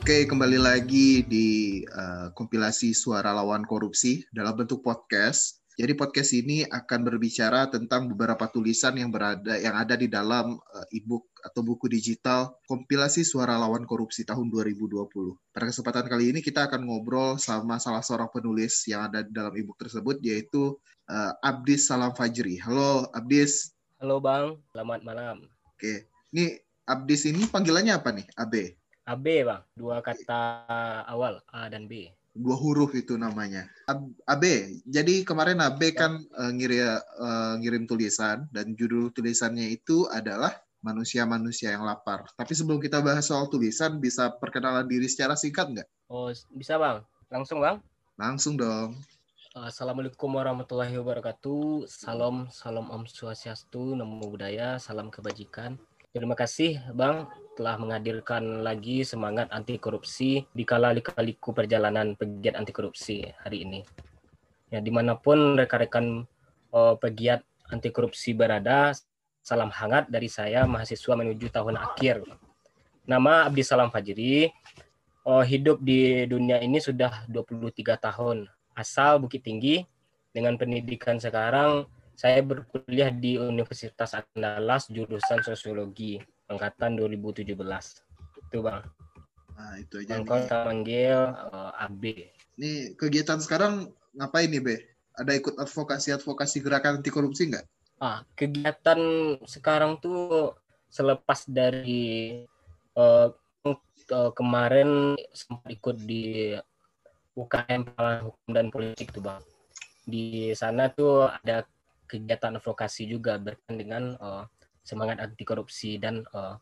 Oke, kembali lagi di uh, kompilasi suara lawan korupsi dalam bentuk podcast. Jadi podcast ini akan berbicara tentang beberapa tulisan yang berada yang ada di dalam uh, e-book atau buku digital kompilasi suara lawan korupsi tahun 2020. Pada kesempatan kali ini kita akan ngobrol sama salah seorang penulis yang ada di dalam e-book tersebut yaitu uh, Abdis Salam Fajri. Halo Abdis. Halo Bang, selamat malam. Oke, ini Abdis ini panggilannya apa nih? AB. AB bang, dua kata awal A dan B. Dua huruf itu namanya. AB. Jadi kemarin AB ya. kan uh, ngirim uh, ngirim tulisan dan judul tulisannya itu adalah manusia-manusia yang lapar. Tapi sebelum kita bahas soal tulisan, bisa perkenalan diri secara singkat nggak? Oh, bisa bang. Langsung bang? Langsung dong. Assalamualaikum warahmatullahi wabarakatuh. Salam, salam Om Swastiastu, Namo Buddhaya, salam kebajikan. Terima kasih Bang telah menghadirkan lagi semangat anti korupsi di kala lika-liku perjalanan pegiat anti korupsi hari ini. Ya di mana pun rekan-rekan uh, pegiat anti korupsi berada, salam hangat dari saya mahasiswa menuju tahun akhir. Nama Abdi Salam Fajri, uh, hidup di dunia ini sudah 23 tahun. Asal Bukit Tinggi, dengan pendidikan sekarang saya berkuliah di Universitas Andalas jurusan Sosiologi angkatan 2017. Itu Bang. Nah, itu aja. Bang kita manggil uh, eh, AB. Nih, kegiatan sekarang ngapain nih, Be? Ada ikut advokasi-advokasi gerakan anti korupsi nggak? Ah, kegiatan sekarang tuh selepas dari uh, uh, kemarin sempat ikut di UKM Hukum dan Politik tuh, Bang. Di sana tuh ada kegiatan advokasi juga berkaitan dengan uh, semangat anti korupsi dan uh,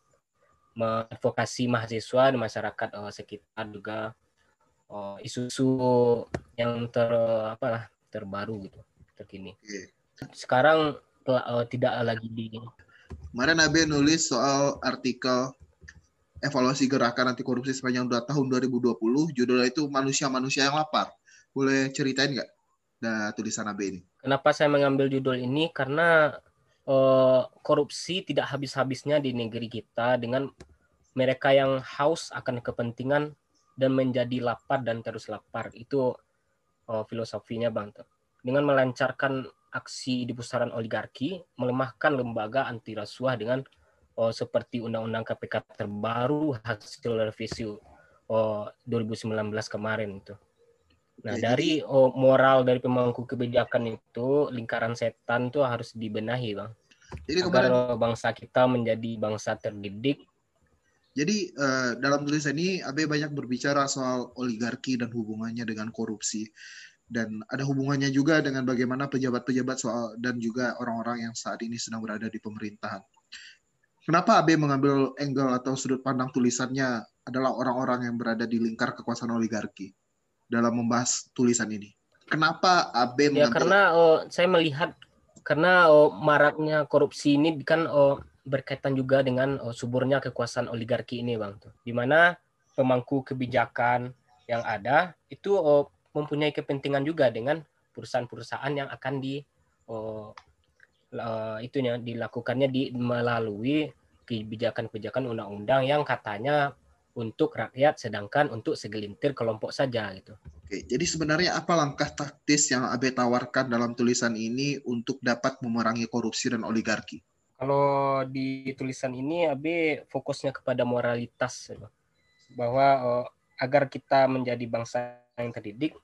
mengadvokasi mahasiswa di masyarakat uh, sekitar juga isu-isu uh, yang ter apa lah terbaru gitu terkini. Sekarang uh, tidak lagi di Kemarin Abe nulis soal artikel evaluasi gerakan anti korupsi sepanjang dua tahun 2020, judulnya itu manusia-manusia yang lapar. Boleh ceritain nggak? Nah, tulisan Abe ini. Kenapa saya mengambil judul ini? Karena uh, korupsi tidak habis-habisnya di negeri kita dengan mereka yang haus akan kepentingan dan menjadi lapar dan terus lapar. Itu uh, filosofinya Bang. Dengan melancarkan aksi di pusaran oligarki, melemahkan lembaga anti rasuah dengan uh, seperti Undang-Undang KPK terbaru hasil revisi uh, 2019 kemarin itu. Nah, ya, dari oh, moral dari pemangku kebijakan itu lingkaran setan tuh harus dibenahi, Bang. Jadi kemarin Agar bangsa kita menjadi bangsa terdidik. Jadi uh, dalam tulisan ini Abe banyak berbicara soal oligarki dan hubungannya dengan korupsi dan ada hubungannya juga dengan bagaimana pejabat-pejabat soal dan juga orang-orang yang saat ini sedang berada di pemerintahan. Kenapa Abe mengambil angle atau sudut pandang tulisannya adalah orang-orang yang berada di lingkar kekuasaan oligarki? Dalam membahas tulisan ini? Kenapa AB Ya karena oh, saya melihat karena oh, maraknya korupsi ini kan oh, berkaitan juga dengan oh, suburnya kekuasaan oligarki ini, Bang. Tuh. Di mana pemangku kebijakan yang ada itu oh, mempunyai kepentingan juga dengan perusahaan-perusahaan yang akan di oh, uh, itunya dilakukannya di melalui kebijakan-kebijakan undang-undang yang katanya untuk rakyat sedangkan untuk segelintir kelompok saja gitu. Oke, jadi sebenarnya apa langkah taktis yang Abe tawarkan dalam tulisan ini untuk dapat memerangi korupsi dan oligarki? Kalau di tulisan ini Abe fokusnya kepada moralitas gitu. bahwa uh, agar kita menjadi bangsa yang terdidik,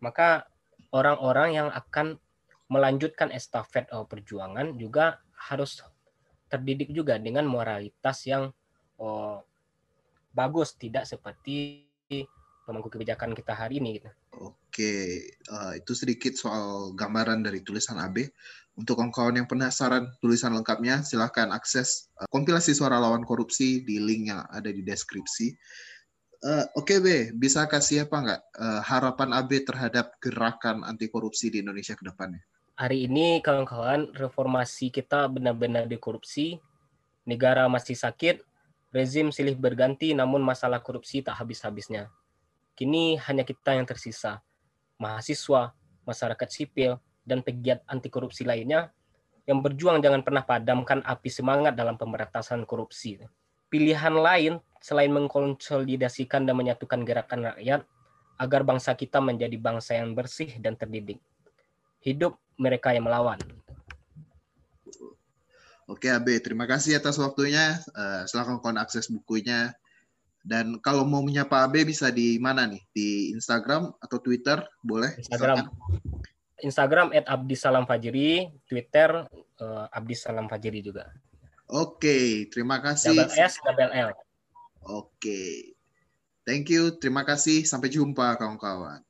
maka orang-orang yang akan melanjutkan estafet uh, perjuangan juga harus terdidik juga dengan moralitas yang uh, bagus tidak seperti pemangku kebijakan kita hari ini gitu. Oke, uh, itu sedikit soal gambaran dari tulisan AB. Untuk kawan-kawan yang penasaran tulisan lengkapnya, silahkan akses uh, kompilasi suara lawan korupsi di link yang ada di deskripsi. Uh, Oke, okay, B, bisa kasih apa nggak uh, harapan AB terhadap gerakan anti korupsi di Indonesia ke depannya? Hari ini, kawan-kawan, reformasi kita benar-benar dikorupsi, negara masih sakit, Rezim silih berganti namun masalah korupsi tak habis-habisnya. Kini hanya kita yang tersisa. Mahasiswa, masyarakat sipil, dan pegiat anti korupsi lainnya yang berjuang jangan pernah padamkan api semangat dalam pemberantasan korupsi. pilihan lain selain mengkonsolidasikan dan menyatukan gerakan rakyat agar bangsa kita menjadi bangsa yang bersih dan terdidik. Hidup mereka yang melawan. Oke Abe, terima kasih atas waktunya. Uh, silakan kon akses bukunya. Dan kalau mau menyapa Abe bisa di mana nih? Di Instagram atau Twitter? Boleh? Instagram. Instagram at Abdi Salam Fajri, Twitter uh, Abdi Salam Fajri juga. Oke, terima kasih. Double S, double L. Oke. Thank you, terima kasih. Sampai jumpa kawan-kawan.